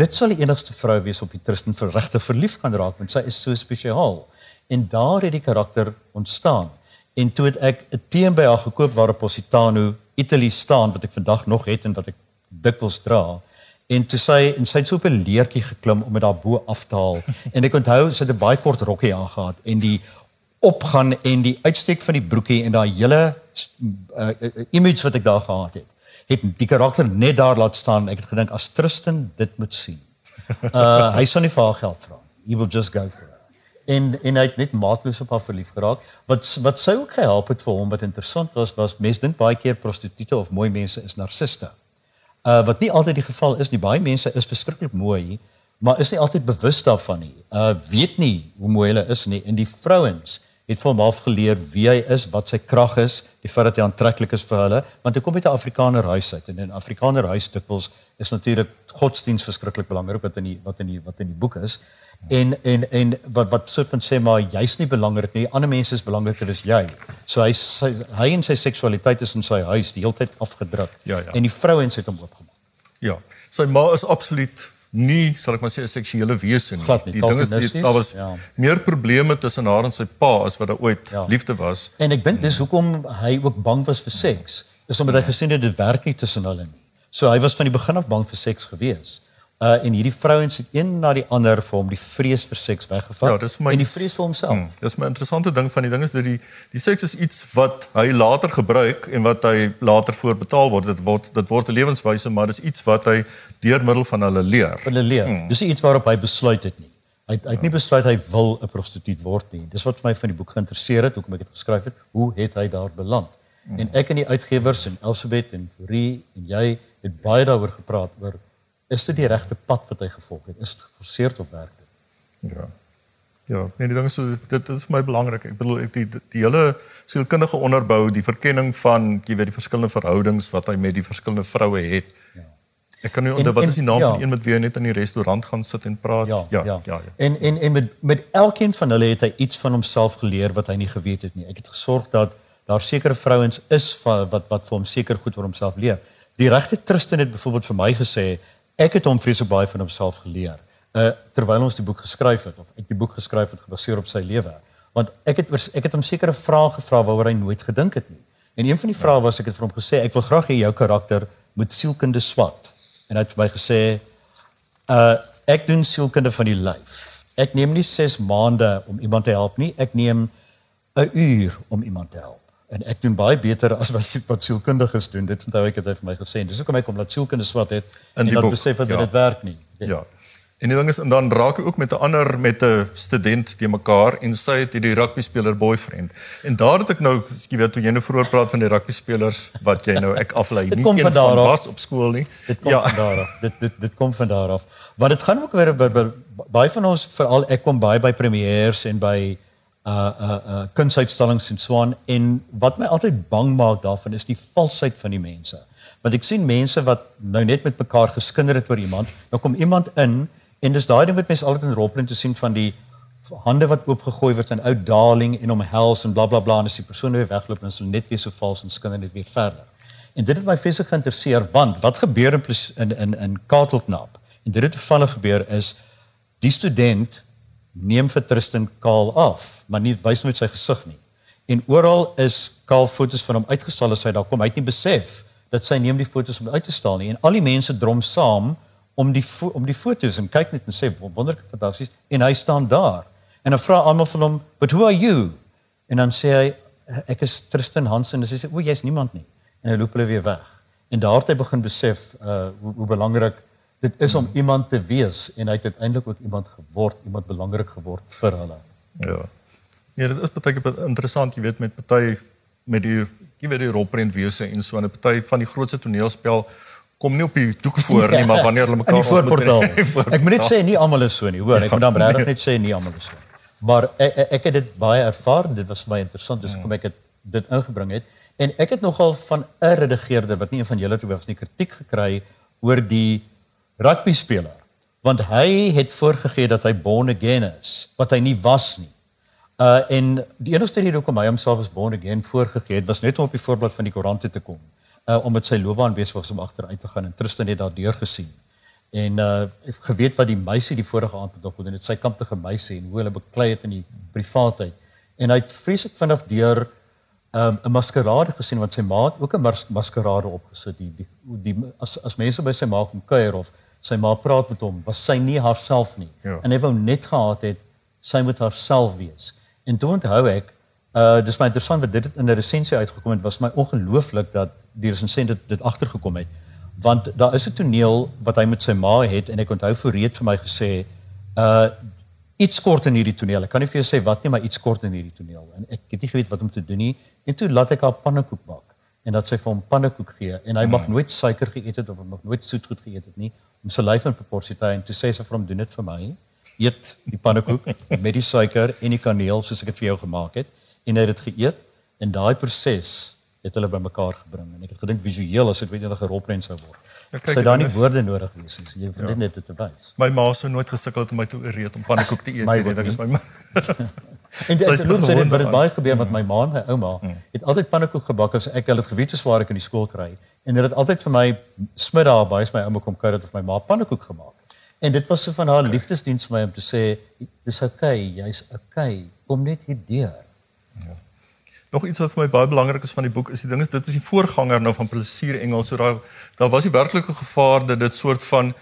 dit sal die enigste vrou wees op wie Tristan vir regte verlief kan raak want sy is so spesiaal. En daar het die karakter ontstaan. En toe het ek 'n teen by haar gekoop waar op Positano Italy staan wat ek vandag nog het en wat ek dikwels dra. En toe sy en sy het so op 'n leertjie geklim om dit daar bo af te haal. En ek onthou sy het 'n baie kort rokkie aangehad en die opgaan en die uitsteek van die broekie en daai hele uh, image wat ek daar gehad het het die karakter net daar laat staan. Ek het gedink as Tristan dit moet sien uh [LAUGHS] hy sal nie vir haar geld vra he will just go for it. En en hy het net maatloos op haar verlief geraak. Wat wat sy ook gehelp het vir hom wat interessant was was mense dink baie keer prostituie of mooi mense is narciste. Uh wat nie altyd die geval is nie. Baie mense is verskriklik mooi maar is nie altyd bewus daarvan nie. Uh weet nie hoe mooi hulle is nie. En die vrouens het van hom af geleer wie hy is, wat sy krag is, die feit dat hy aantreklik is vir hulle, want hy kom uit 'n Afrikaner huis uit en in 'n Afrikaner huis dikwels is natuurlik godsdiens verskriklik belangrik wat in die wat in die wat in die boek is. En en en wat wat soort van sê maar jy's nie belangrik nie, ander mense is belangriker as jy. So hy sy, hy en sy seksualiteit is in sy huis die hele tyd afgedruk. Ja, ja. En die vrouens het hom oopgemaak. Ja. Sy ma is absoluut nie, sal ek maar sê 'n seksuele wese nie. Glad nie, Die ding is die, daar was ja. meer probleme tussen haar en sy pa as wat daar ooit Ja. liefde was. En ek dink dis hoekom hy ook bang was vir seks. Is omdat hy gesien het dit werk nie tussen hulle nie. So hy was van die begin af bang vir seks gewees. Uh en hierdie vrouens het een na die ander vir hom die vrees vir seks weggevat Ja, dis vir my en die vrees vir homself. Hmm, dis my interessante ding van die ding is dat die die seks is iets wat hy later gebruik en wat hy later voor betaal word. Dit word dit word 'n lewenswyse, maar dis iets wat hy deur middel van hulle leer. Hulle leer. Hmm. Dis iets waarop hy besluit het nie. Hy hy het nie besluit hy wil 'n prostituut word nie. Dis wat vir my van die boek geïnteresseer het, hoekom ek dit geskryf het. Hoe het hy daar beland? Hmm. En ek en die uitgewers en Elsabet en Fourie en jy het baie daaroor gepraat oor is dit die regte pad wat hy gevolg het? Is dit geforseer of werk dit? Ja. Ja, nee, die ding is so dit, is vir my belangrik. Ek bedoel ek die die, die hele sielkundige onderbou, die verkenning van jy weet die verskillende verhoudings wat hy met die verskillende vroue het. Ja. Ek kan nie onthou wat is die naam ja. van een met wie hy net in die restaurant gaan sit en praat. Ja, ja, ja. ja, ja. En en en met met elkeen van hulle het hy iets van homself geleer wat hy nie geweet het nie. Ek het gesorg dat daar sekere vrouens is van, wat wat vir hom seker goed oor homself leer. Die regte Tristan het byvoorbeeld vir my gesê ek het hom vreeslik baie van homself geleer. Uh terwyl ons die boek geskryf het of ek die boek geskryf het gebaseer op sy lewe. Want ek het ek het hom sekere vrae gevra waaroor hy nooit gedink het nie. En een van die vrae was ek het vir hom gesê ek wil graag hê jou karakter moet sielkunde swat en hy het vir my gesê uh ek doen sielkunde van die lyf. Ek neem nie 6 maande om iemand te help nie, ek neem 'n uur om iemand te help. En ek doen baie beter as wat wat sielkundiges doen. Dit onthou ek het hy vir my gesê. Dis hoekom ek kom laat sielkunde swat het en dat besef dat ja. dit werk nie. Ja. ja. En die ding is en dan raak ek ook met 'n ander met 'n student te mekaar en sy het hierdie rugby speler boyfriend. En daar het ek nou, jy weet toe jy nou vroeër praat van die rugby spelers wat jy nou ek aflei nie een van daar was op skool nie. Dit kom ja. van daar af. Dit dit dit kom van daar af. Want dit gaan ook weer baie van ons veral ek kom baie by premieres en by uh uh uh kunsuitstallings en so aan en wat my altyd bang maak daarvan is die valsheid van die mense. Want ek sien mense wat nou net met mekaar geskinder het oor iemand, nou kom iemand in En dis daai ding wat mense altyd in rolprent te sien van die hande wat oopgegooi word en ou darling en omhels en blablabla bla, bla, en as die persoon weer wegloop en so net weer so vals en skinder net weer verder. En dit het my vreeslik geïnteresseer want wat gebeur in in in, in Katelknap? En dit het toevallig gebeur is die student neem vir Tristan kaal af, maar nie wys nooit sy gesig nie. En oral is kaal foto's van hom uitgestal as hy daar kom. Hy het nie besef dat sy neem die foto's om uit te stal nie. En al die mense drom saam om die om die foto's en kyk net en sê wonderlike fantasties en hy staan daar. En dan vra almal van hom but who are you? En dan sê hy ek is Tristan Hansen. En hy sê o jy's niemand nie. En hy loop hulle weer weg. En daar het hy begin besef uh hoe, hoe belangrik dit is om iemand te wees en hy het uiteindelik ook iemand geword iemand belangrik geword vir hulle ja ja dit is baie interessant jy weet met party met die jy weet die rolprent wese en so 'n party van die grootste toneelspel kom nie op die doek voor nie, [LAUGHS] maar wanneer hulle mekaar op [LAUGHS] die voorportaal. Ek moet net sê nie almal is so nie, hoor. Ek moet dan regtig net sê nie almal is so. Maar ek, ek ek het dit baie ervaar en dit was my interessant dis kom ek het dit ingebring het en ek het nogal van 'n redigeerder wat nie een van julle toe was nie kritiek gekry oor die rugby speler want hy het voorgegee dat hy born again is wat hy nie was nie. Uh en die enigste rede hoekom hy homself as born again voorgegee het was net om op die voorblad van die koerante te kom uh, om met sy loopbaan besig was om agteruit te gaan en Tristan het daardeur gesien. En uh geweet wat die meisie die vorige aand het gedoen het, sy kamptige meisie en hoe hulle beklei het in die privaatheid. En hy het vreeslik vinnig deur um, 'n maskerade gesien wat sy ma ook 'n mas maskerade opgesit die, die die as as mense by sy ma kom kuier of sy ma praat met hom, was sy nie haarself nie. Ja. En hy wou net gehad het sy moet haarself wees. En toe onthou ek Uh dis my interessant wat dit in 'n resensie uitgekom het was my ongelooflik dat die resensent dit, dit agtergekom het want daar is 'n toneel wat hy met sy ma het en ek onthou voorreed vir my gesê uh iets kort in hierdie toneel. Ek kan nie vir jou sê wat nie, maar iets kort in hierdie toneel. En ek het nie geweet wat om te doen nie. En toe laat ek haar pannekoek maak en dat sy vir hom pannekoek gee en hy mag hmm. nooit suiker geëet het of hy mag nooit soet goed geëet het nie om sy lyf in proporsie te hou en toe sê sy vir hom doen dit vir my. Eet die pannekoek [LAUGHS] met die suiker en die kaneel soos ek dit vir jou gemaak het en hy het dit geëet en daai proses het hulle bymekaar gebring en ek het gedink visueel as dit weet enige rolprent sou word. Okay, sou daar nie woorde nodig wees nie. Jy ja. net dit te wys. My ma sou nooit gesukkel het om my te oreed om pannekoek te eet. my weet ek is my. [LAUGHS] en dit is loop sê dit baie gebeur met my ma en my ouma. Mm. Het altyd pannekoek gebak as ek hulle geweet het waar ek in die skool kry en dit het altyd vir my smiddag by my ouma kom kuier of my ma pannekoek gemaak. En dit was so van haar liefdesdiens vir my om te sê dis okay, jy's. Okay, kom net hier deur. Ja. Nog iets wat vir my baie belangrik is van die boek is die ding is dit is die voorganger nou van Plesier Engels. So daar daar was die werklike gevaar dat dit soort van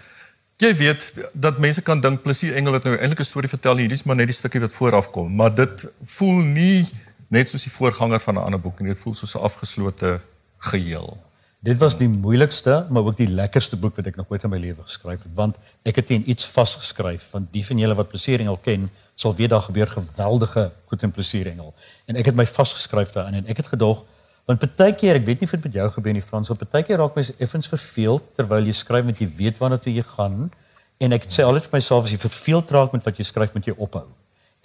jy weet dat mense kan dink Plesier Engel het nou eintlik 'n storie vertel en hierdie is maar net die stukkie wat vooraf kom, maar dit voel nie net soos die voorganger van 'n ander boek nie. Dit voel soos 'n afgeslote geheel. Dit was die moeilikste, maar ook die lekkerste boek wat ek nog ooit in my lewe geskryf het, want ek het teen iets vasgeskryf, want die van julle wat Plesier Engel ken, sal weet daar gebeur geweldige goed en plesier engel. En ek het my vasgeskryf daarin en ek het gedog want baie keer ek weet nie of dit met jou gebeur nie Frans, op baie keer raak mens effens verveeld terwyl jy skryf met jy weet waarna toe jy gaan en ek sê altyd vir myself as jy verveeld raak met wat jy skryf met jy ophou.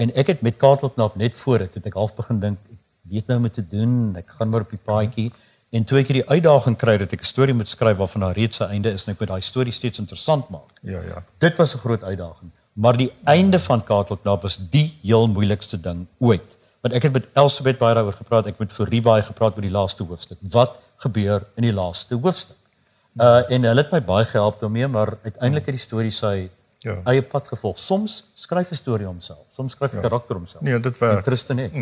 En ek het met Kaartelknap net voor dit het ek half begin dink ek weet nou wat te doen. Ek gaan maar op die paadjie en toe ek hierdie uitdaging kry dat ek 'n storie moet skryf waarvan daar reeds 'n einde is en ek moet daai storie steeds interessant maak. Ja, ja. Dit was 'n groot uitdaging. Maar die einde van Kaartelknap was die heel moeilikste ding ooit. Want ek het met Elsabeth baie daaroor gepraat, ek het met Fourie baie gepraat oor die laaste hoofstuk. Wat gebeur in die laaste hoofstuk? Uh en hulle het my baie gehelp daarmee, maar uiteindelik het die storie sy Ja. eie pad gevolg. Soms skryf 'n storie homself, soms skryf 'n karakter homself. Nee, dit werk. Tristan het.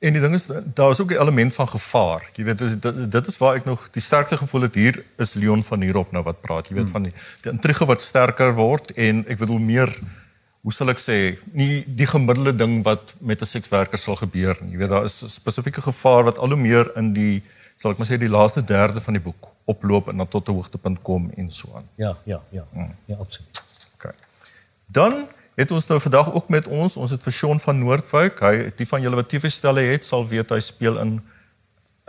En die ding is daar is ook 'n element van gevaar. Jy weet dis dit, dit is waar ek nog die sterkste gevoel het hier is Leon van hierop nou wat praat. Jy weet van die, die intrige wat sterker word en ek bedoel meer hoe sal ek sê nie die gemiddelde ding wat met 'n sekswerker sal gebeur nie. Jy weet daar is 'n spesifieke gevaar wat al hoe meer in die sal ek maar sê die laaste derde van die boek oploop en dan tot 'n hoogtepunt kom en so aan. Ja, ja, ja. Ja, absoluut. Okay. Dan het ons nou vandag ook met ons, ons het vir Sean van Noordwyk. Hy die van julle wat TV-stelle het, sal weet hy speel in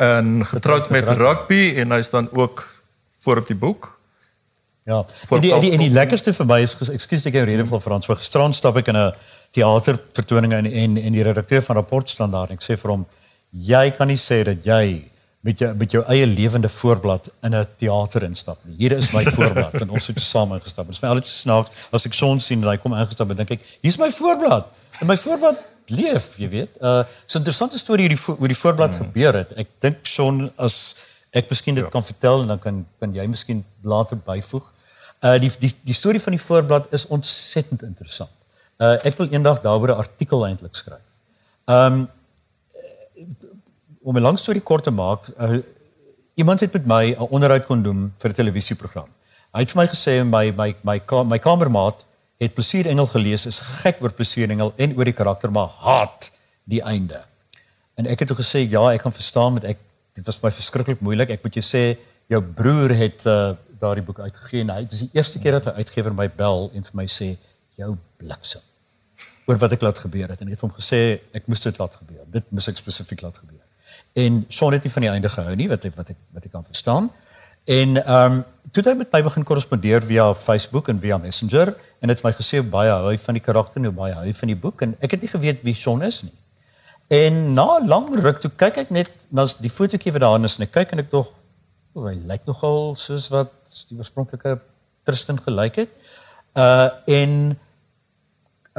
in getroud met rugby en hy's dan ook voor op die boek. Ja. En die, en die en die lekkerste vir my is ekskuus ek jou rede van Frans. Voor gisterand stap ek in 'n teatervertoning en en en die redakteur van Rapport Standaard en ek sê vir hom jy kan nie sê dat jy met jou met jou eie lewende voorblad in 'n teater instap nie. Hier is my voorblad en ons het saam ingestap. Dit is my altyd snaaks as ek son sien en hy kom ingestap en dink ek hier's my voorblad. En my voorblad leef, jy weet. Uh so 'n interessante storie hoe die hoe die voorblad gebeur het. Ek dink son as ek miskien dit kan vertel en dan kan kan jy miskien later byvoeg. Uh die die die storie van die voorblad is ontsettend interessant. Uh ek wil eendag daaroor 'n artikel eintlik skryf. Um om 'n lang storie kort te maak, uh, iemand het met my 'n onderhoud kon doen vir 'n televisieprogram. Hy het vir my gesê my my my ka my kamermaat het Plesier Engel gelees, is gek oor Plesier Engel en oor die karakter maar haat die einde. En ek het toe gesê ja, ek kan verstaan met ek dit was my verskriklik moeilik. Ek moet jou sê jou broer het uh, daardie boek uitgegee en hy dis die eerste keer dat 'n uitgewer my bel en vir my sê jou bliksem oor wat ek laat gebeur het en ek het hom gesê ek moes dit laat gebeur. Dit moes ek spesifiek laat gebeur. En Sean het nie van die einde gehou nie wat ek wat ek wat ek kan verstaan. En ehm um, toe het hy met my begin korrespondeer via Facebook en via Messenger en het my gesê baie hou hy van die karakter en hoe baie hou hy van die boek en ek het nie geweet wie Sean is nie. En na 'n lang ruk toe kyk ek net na die fotootjie wat daarin is en ek kyk en ek dog oh, hy lyk nogal soos wat die oorspronklike Tristan gelyk het. Uh en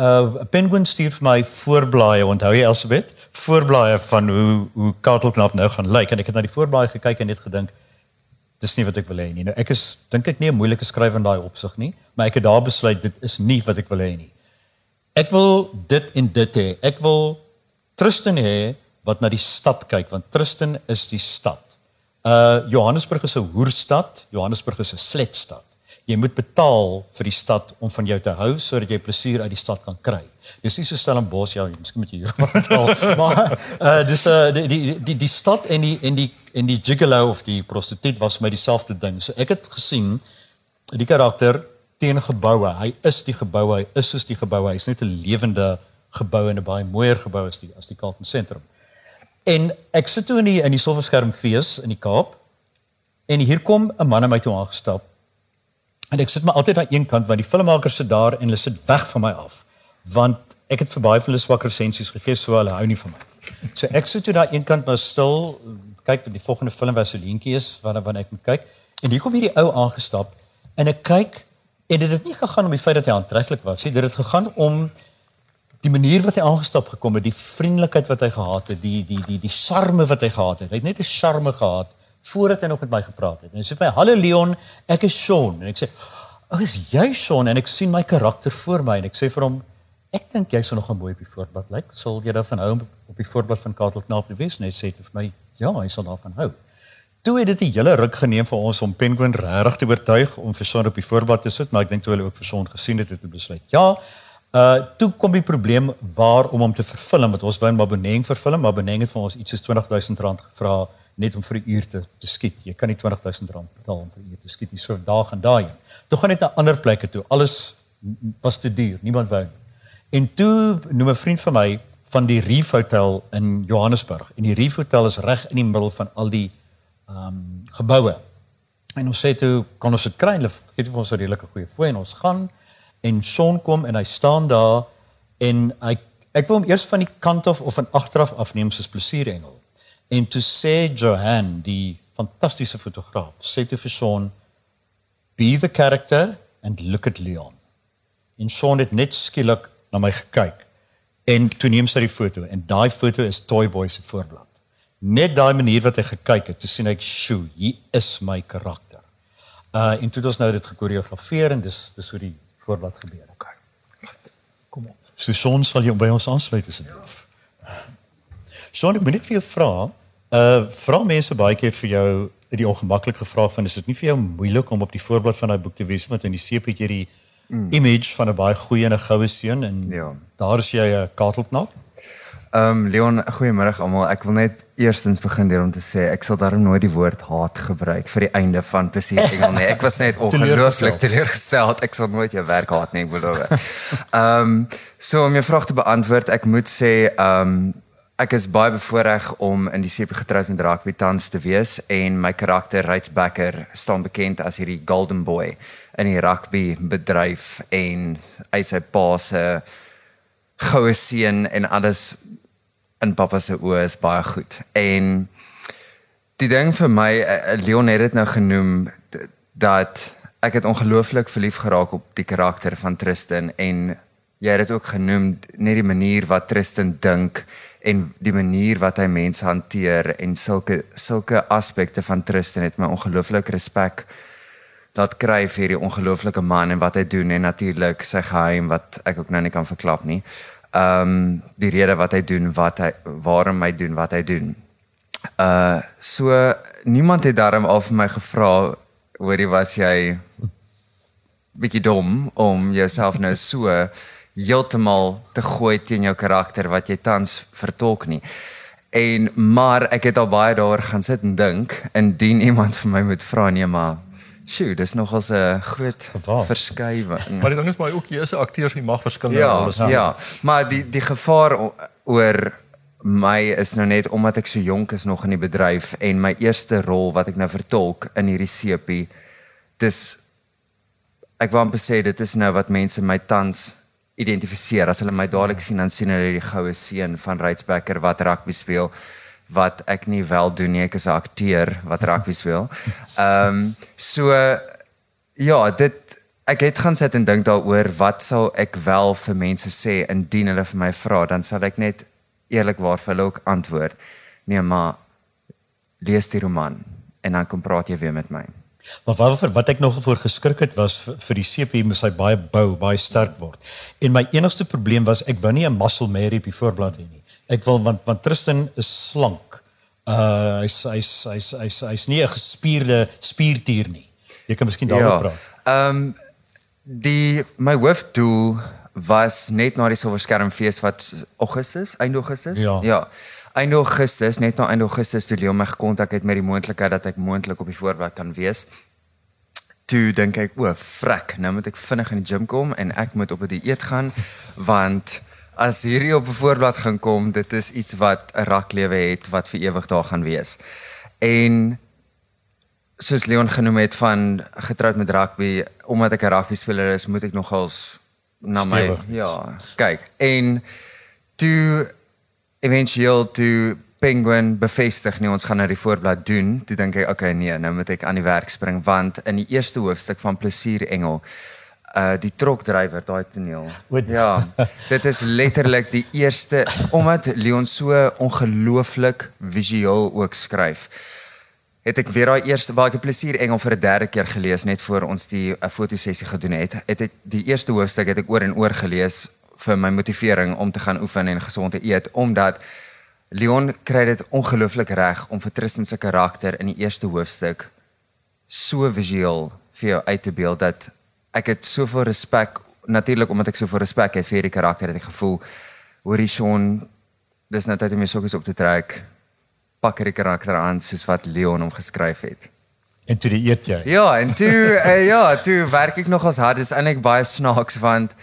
uh Penguin stuur vir my voorblaaie, onthou jy Elsabeth? Voorblaaie van hoe hoe Kaartelknap nou gaan lyk en ek het na die voorblaaie gekyk en net gedink dis nie wat ek wil hê nie. Nou ek is dink ek nie 'n moeilike skrywer in daai opsig nie, maar ek het daar besluit dit is nie wat ek wil hê nie. Ek wil dit en dit hê. Ek wil Tristan hê wat na die stad kyk want Tristan is die stad. Uh Johannesburg is 'n hoerstad, Johannesburg is 'n sletstad. Jy moet betaal vir die stad om van jou te hou sodat jy plesier uit die stad kan kry. Dis nie so Stellenbosch ja, miskien moet jy hier [LAUGHS] betaal, maar uh dis uh die die die die stad en die en die en die gigolo of die prostituut was vir my dieselfde ding. So ek het gesien die karakter teen geboue. Hy is die gebou, hy is soos die gebou. Hy's net 'n lewende gebou en 'n baie mooier gebou as die as die Carlton sentrum. En ek sit toe in die in die Silverskermfees in die Kaap en hier kom 'n man na my toe aangestap. En ek sit maar altyd aan een kant want die filmmakers sit daar en hulle sit weg van my af. Want ek het vir baie van hulle swak resensies gegee so hulle hou nie van my. So ek sit toe daar een kant maar stil kyk wat die volgende film was 'n leentjie is wanneer wanneer ek moet kyk. En hier kom hierdie ou aangestap en ek kyk en dit het nie gegaan om die feit dat hy aantreklik was nie. Dit het gegaan om die manier wat hy aangestap gekom het, die vriendelikheid wat hy gehad het, die die die die charme wat hy gehad het. Hy het net 'n charme gehad voordat hy nog met my gepraat het. En hy sê my: "Hallo Leon, ek is Sean." En ek sê: "O, is jy Sean?" En ek sien my karakter voor my en ek sê vir hom: "Ek dink jy sou nog 'n mooi op die voorblad lyk. Sal jy daarvan hou om op die voorblad van Katel Knaap te wees?" En hy sê vir my: "Ja, hy sal daarvan hou." Toe het dit 'n hele ruk geneem vir ons om Penguin regtig te oortuig om vir Sean op die voorblad te sit, maar ek dink toe hulle ook vir Sean gesien het, het hulle besluit: "Ja, Uh toe kom die probleem waar om hom te vervilm want ons Maboneng vervilm maar Maboneng het vir ons iets soos R20000 gevra net om vir 'n uur te te skiet. Jy kan nie R20000 betaal om vir 'n uur te skiet nie. So daar gaan daai. Toe gaan net na ander plekke toe. Alles was te duur. Niemand wou nie. En toe noem 'n vriend van my van die Reef Hotel in Johannesburg. En die Reef Hotel is reg in die middel van al die ehm um, geboue. En ons sê toe kan ons dit kry. Hulle gee vir ons 'n redelike goeie fooi en ons gaan en Sean kom en hy staan daar en hy Ek wil hom eers van die kant af of van agteraf afneem soos plesierengel. En toe sê Johan, die fantastiese fotograaf, sê toe vir Sean, "Be the character and look at Leon." En Sean het net skielik na my gekyk en toe neem sy die foto en daai foto is Toy Boy se voorblad. Net daai manier wat hy gekyk het, toe sien ek, "Sjoe, hier is my karakter." Uh en toe het ons nou dit gekoreografeer en dis dis hoe die voorblad gebeur. Okay. Kom op. So Sean sal jou by ons aansluit asseblief. Sean, ek moet net vir jou vra, uh vra mense baie keer vir jou die ongemaklike vraag van is dit nie vir jou moeilik om op die voorblad van daai boek te wees want in die seep het jy die mm. image van 'n baie goeie en 'n goue seun en Ja. daar is jy 'n kaartelknap. Ehm um, Leon, goeiemôre almal. Ek wil net eerstens begin deur om te sê ek sal daarom nooit die woord haat gebruik vir die einde van plesier engel nie. Ek was net [LAUGHS] ongelooflik teleurgestel. Ek sal nooit jou werk haat nie, ek belowe. Ehm um, so om jou vraag te beantwoord, ek moet sê ehm um, ek is baie bevoorreg om in die CP getroud met rugby tans te wees en my karakter Ryds Becker staan bekend as hierdie golden boy in die rugby bedryf en hy sy pa se goue seun en alles in pappa se oë is baie goed. En die ding vir my eh, Leon het dit nou genoem dat ek het ongelooflik verlief geraak op die karakter van Tristan en jy het dit ook genoem net die manier wat Tristan dink en die manier wat hy mense hanteer en sulke sulke aspekte van Tristan het my ongelooflik respek laat kry vir hierdie ongelooflike man en wat hy doen en natuurlik sy geheim wat ek ook nou nie kan verklap nie. Ehm um, die rede wat hy doen, wat hy waarom hy doen wat hy doen. Uh so niemand het daarom al vir my gevra hoorie was jy bietjie dom om jouself nou so heeltemal te gooi teen jou karakter wat jy tans vertolk nie. En maar ek het al baie daaroor gaan sit en dink indien iemand vir my moet vra nee maar sjoe dis nogals 'n groot Gevaar. verskywing. Maar die ding is maar ook hier is 'n akteurs nie mag verskillende Ja, rolle speel. ja, maar die die gevaar oor my is nou net omdat ek so jonk is nog in die bedryf en my eerste rol wat ek nou vertolk in hierdie sepie dis ek wou amper sê dit is nou wat mense my tans identifiseer as hulle my dadelik sien dan sien hulle die goue seun van Rydsbecker wat rugby speel wat ek nie wel doen nie ek is 'n akteur wat rugby speel. Ehm um, so ja, dit ek het gaan sit en dink daaroor wat sal ek wel vir mense sê indien hulle vir my vra, dan sal ek net eerlikwaar vir hulle ook antwoord. Nee, maar lees die roman en dan kom praat jy weer met my. Maar waarvoor wat ek nog voor geskrik het was vir, vir die CP moes hy baie bou, baie sterk word. En my enigste probleem was ek wou nie 'n muscle Mary op die voorblad hê nie. Ek wil want want Tristan is slank. Uh hy's hy's hy's hy's hy's nie 'n gespierde spiertier nie. Jy kan miskien daaroor praat. Ehm um, die my hoofdoel was net na die Silverskermfees wat Augustus, einde Augustus? Ja. Ja. Einde Augustus, net na einde Augustus toe Leon my gekontak het met die moontlikheid dat ek moontlik op die voorblad kan wees. Toe dink ek, o, frek, nou moet ek vinnig in die gym kom en ek moet op 'n dieet gaan want as hierdie op 'n voorblad gaan kom, dit is iets wat 'n raklewe het wat vir ewig daar gaan wees. En soos Leon genoem het van getroud met rugby, omdat ek 'n rugby speler is, moet ek nogals na my Stewig wees. ja, kyk. En toe éventueel toe Penguin bevestig nee ons gaan nou die voorblad doen, toe dink ek okay nee, nou moet ek aan die werk spring want in die eerste hoofstuk van Plesier Engel uh die trokdrywer daai toneel. Ja, dit is letterlik die eerste omdat Leon so ongelooflik visueel ook skryf het ek weer daai eerste waar ek plesier engel vir 'n derde keer gelees net voor ons die 'n fotosessie gedoen het. Het ek die eerste hoofstuk het ek oor en oor gelees vir my motivering om te gaan oefen en gesond te eet omdat Leon kry dit ongelooflik reg om vir Tristan se karakter in die eerste hoofstuk so visueel vir jou uit te beeld dat ek het soveel respek natuurlik omdat ek soveel respek het vir hierdie karakter het ek gevoel hoorie Sean dis nou tyd om jou sokkies op te trek pak hierdie karakter aan soos wat Leon hom geskryf het. En toe die eet jy. Ja, en toe uh, [LAUGHS] ja, toe werk ek nog as hard. Dis eintlik baie snaaks want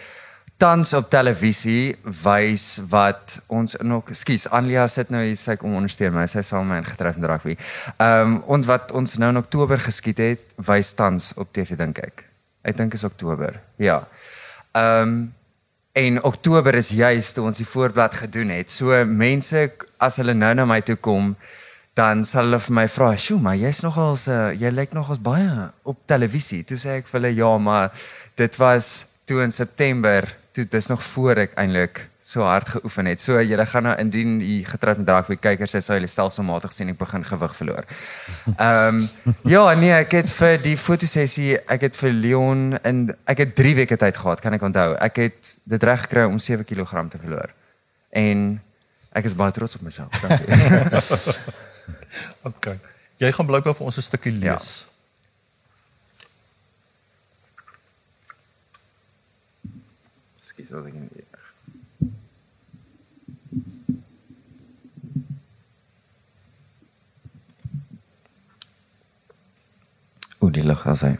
tans op televisie wys wat ons nog skus Anlia sit nou hier sy kom ondersteun my. Sy sal my in getref en rugby. Ehm um, ons wat ons nou in Oktober geskiet het, wys tans op TV dink ek. Ek dink is Oktober. Ja. Ehm um, En Oktober is juis toe ons die voorblad gedoen het. So mense as hulle nou na my toe kom, dan sal hulle vir my vra, "Sjoe, maar jy's nogals uh, jy lyk nogals baie op televisie." Toe sê ek vir hulle, "Ja, maar dit was toe in September, toe dis nog voor ek eintlik so hard geoefen het. So julle gaan nou indien u getroud met rugby kykers sê sou julle stelselmatig sien ek begin gewig verloor. [LAUGHS] Ehm um, ja, nee, ek het vir die fotosessie, ek het vir Leon in ek het 3 weke tyd gehad, kan ek onthou. Ek het dit reg gekry om 7 kg te verloor. En ek is baie trots op myself. Dankie. [LAUGHS] okay. Jy gaan blykbaar vir ons 'n stukkie ja. lees. Ja. Skiet wat Hoe die lig as hy.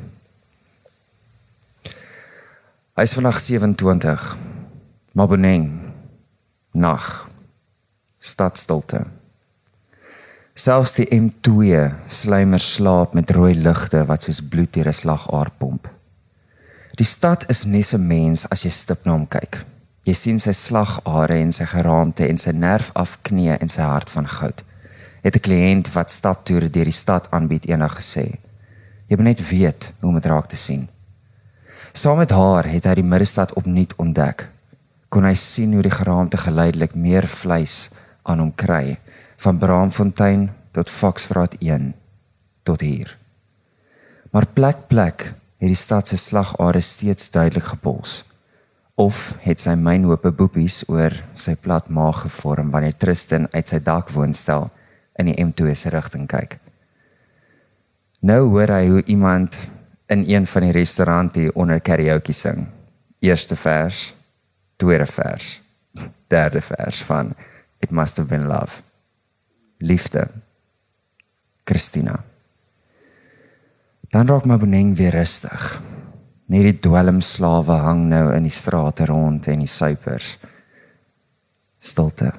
Hy is vandag 27. Maboneng. Nag. Stadstilte. Selfs die M2 slymer slaap met rooi ligte wat soos bloed deur 'n slagaar pomp. Die stad is net 'n mens as jy stip na hom kyk. Jy sien sy slagare en sy geraamte en sy nerfafknie en sy hart van goud. Het 'n kliënt wat staptoere deur die stad aanbied eendag gesê. Jy moet net weet hoe om dit raak te sien. Saam met haar het hy die middestad opnuut ontdek. Kon hy sien hoe die geraamte geleidelik meer vleis aan hom kry van Braamfontein tot Foxstraat 1 tot hier. Maar plek plek het die stad se slagare steeds duidelik gepols. Of het sy mynhope boepies oor sy plat maag gevorm wanneer Tristan uit sy dakwoonstel in die M2 se rigting kyk. Nou hoor hy hoe iemand in een van die restaurante onder karaoke sing. Eerste vers, tweede vers, derde vers van It must have been love. Liefde. Christina. Dan raak my bening weer rustig. Net die dwelmslawe hang nou in die strate rond en die suipers. Stilte.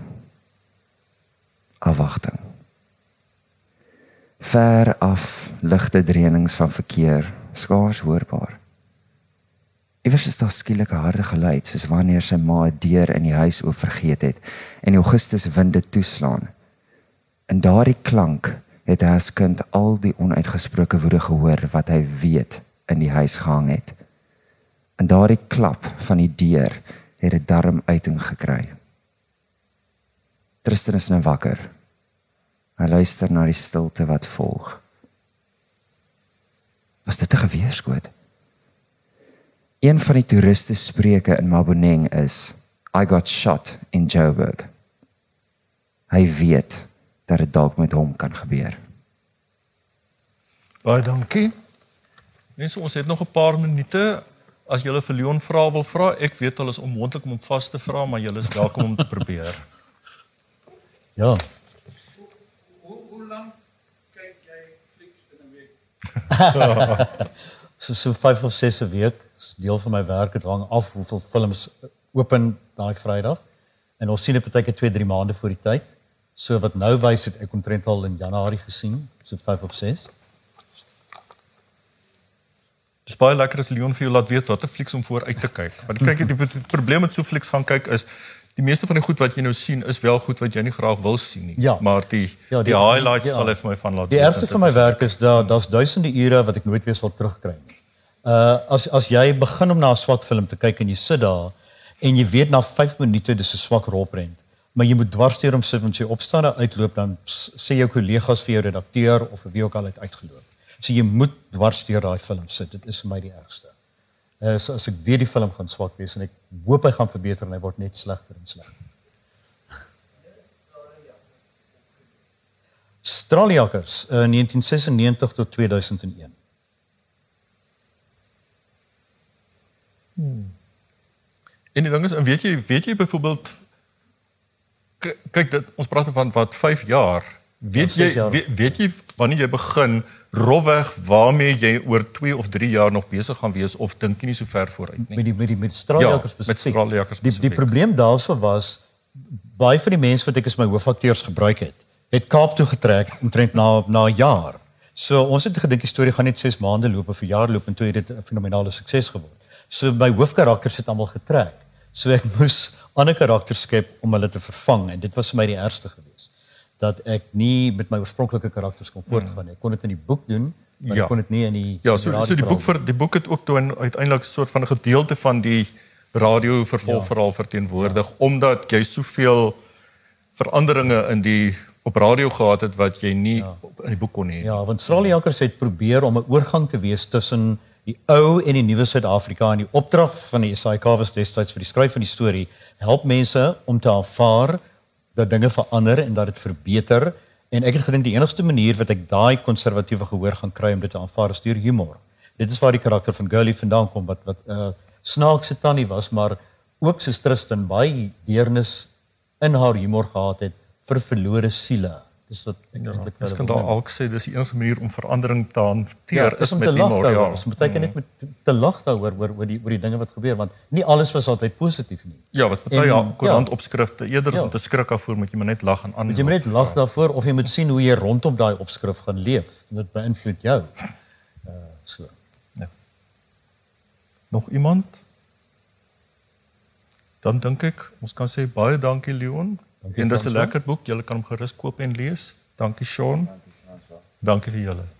Afwagting ver af ligte dreinings van verkeer skaars hoorbaar. Iewers is daar skielik 'n harde geluid soos wanneer sy ma 'n deur in die huis oop vergeet het en die Augustus winde toeslaan. In daardie klank het hy as kind al die onuitgesproke woede gehoor wat hy weet in die huis gehang het. In daardie klap van die deur het dit darm uiting gekry. Tristan is nou wakker Hy luister na die stilte wat volg. Was dit 'n geweerskoot? Een van die toeriste spreuke in Maboneng is I got shot in Joburg. Hy weet dat dit dalk met hom kan gebeur. Baie dankie. Net so ons het nog 'n paar minute as jy vir Leon vra wil vra. Ek weet hulle is onmoontlik om hom vas te vra, maar jy is welkom om te probeer. Ja. [LAUGHS] so so 5 of 6 'n week. Deel van my werk het hang af hoeveel films open daai Vrydag. En ons sien dit partyke 2, 3 maande voor die tyd. So wat nou wys het ek omtrent al in Januarie gesien, so 5 of 6. Dis baie lekker as Leon vir jou laat weet watter flieks om vooruit te kyk. Want kyk jy die probleem met so flieks gaan kyk is die meeste van die goed wat jy nou sien is wel goed wat jy nie graag wil sien nie. Ja. Maar die ja, die, die highlights ja. sal ek vir my van laat. Die ergste van my werk is dat daar's duisende ure wat ek nooit weer sal terugkry nie. Uh as as jy begin om na 'n swak film te kyk en jy sit daar en jy weet na 5 minute dis 'n swak rolprent, maar jy moet dwarsteer om sit want jy opstaan en uitloop dan sê jou kollegas vir jou redakteur of wie ook al het uitgeloop. So jy moet dwarsteer daai film sit. Dit is vir my die ergste as as ek weet die film gaan swak wees en ek hoop hy gaan verbeter en hy word net slegter en slegter. Straaljakkers uh, 1996 tot 2001. Hmm. En die ding is, weet jy, weet jy byvoorbeeld kyk dit ons praat van wat 5 jaar. Weet jy weet, weet jy wanneer jy begin rofweg waarmee jy oor 2 of 3 jaar nog besig gaan wees of dink jy nie so ver vooruit nie? Met die met die met straaljakkers ja, met straaljakkers die die probleem daarso was baie van die mense wat ek as my hoofakteurs gebruik het het Kaap toe getrek omtrent na na 'n jaar. So ons het gedink die storie gaan net 6 maande loop of 'n jaar loop en toe het dit 'n fenominale sukses geword. So my hoofkarakters het almal getrek. So ek moes ander karakters skep om hulle te vervang en dit was vir my die ergste geweest dat ek nie met my oorspronklike karakters kon voortgaan nie. Ek kon dit in die boek doen, maar Ja. ek kon dit nie in die Ja, so so die boek vir die boek het ook toe uiteindelik 'n soort van 'n gedeelte van die radio vervolgverhaal ja. verteenwoordig ja. omdat jy soveel veranderinge in die op radio gehad het wat jy nie ja. in die boek kon hê. Ja, want Sralie Jankers het probeer om 'n oorgang te wees tussen die ou en die nuwe Suid-Afrika en die opdrag van die SAIK was destyds vir die skryf van die storie help mense om te aanvaar dat dinge verander en dat dit verbeter en ek het gedink die enigste manier wat ek daai konservatiewe gehoor gaan kry om dit te aanvaar is deur humor. Dit is waar die karakter van Girlie vandaan kom wat wat 'n uh, snaakse tannie was, maar ook soos Tristan baie deernis in haar humor gehad het vir verlore siele. Dis wat ek Ja, eintlik Ons kan daar ook sê dis die enigste manier om verandering te hanteer Ja, is om met humor, ja. Ons moet baie net met te lag daaroor oor oor die oor die dinge wat gebeur want nie alles was altyd positief nie. Ja, wat baie ja, ja. koerantopskrifte eerder Ja. ja. om te skrik af voor moet jy maar net lag en aan. Moet jy maar net lag daarvoor of jy moet sien hoe jy rondom daai opskrif gaan leef. Dit beïnvloed jou. Uh so. Nog iemand? Dan dink ek ons kan sê baie dankie Leon. Dankie, en dis 'n lekker boek. Julle kan hom gerus koop en lees. Dankie Sean. Dankie vir julle. Dankie.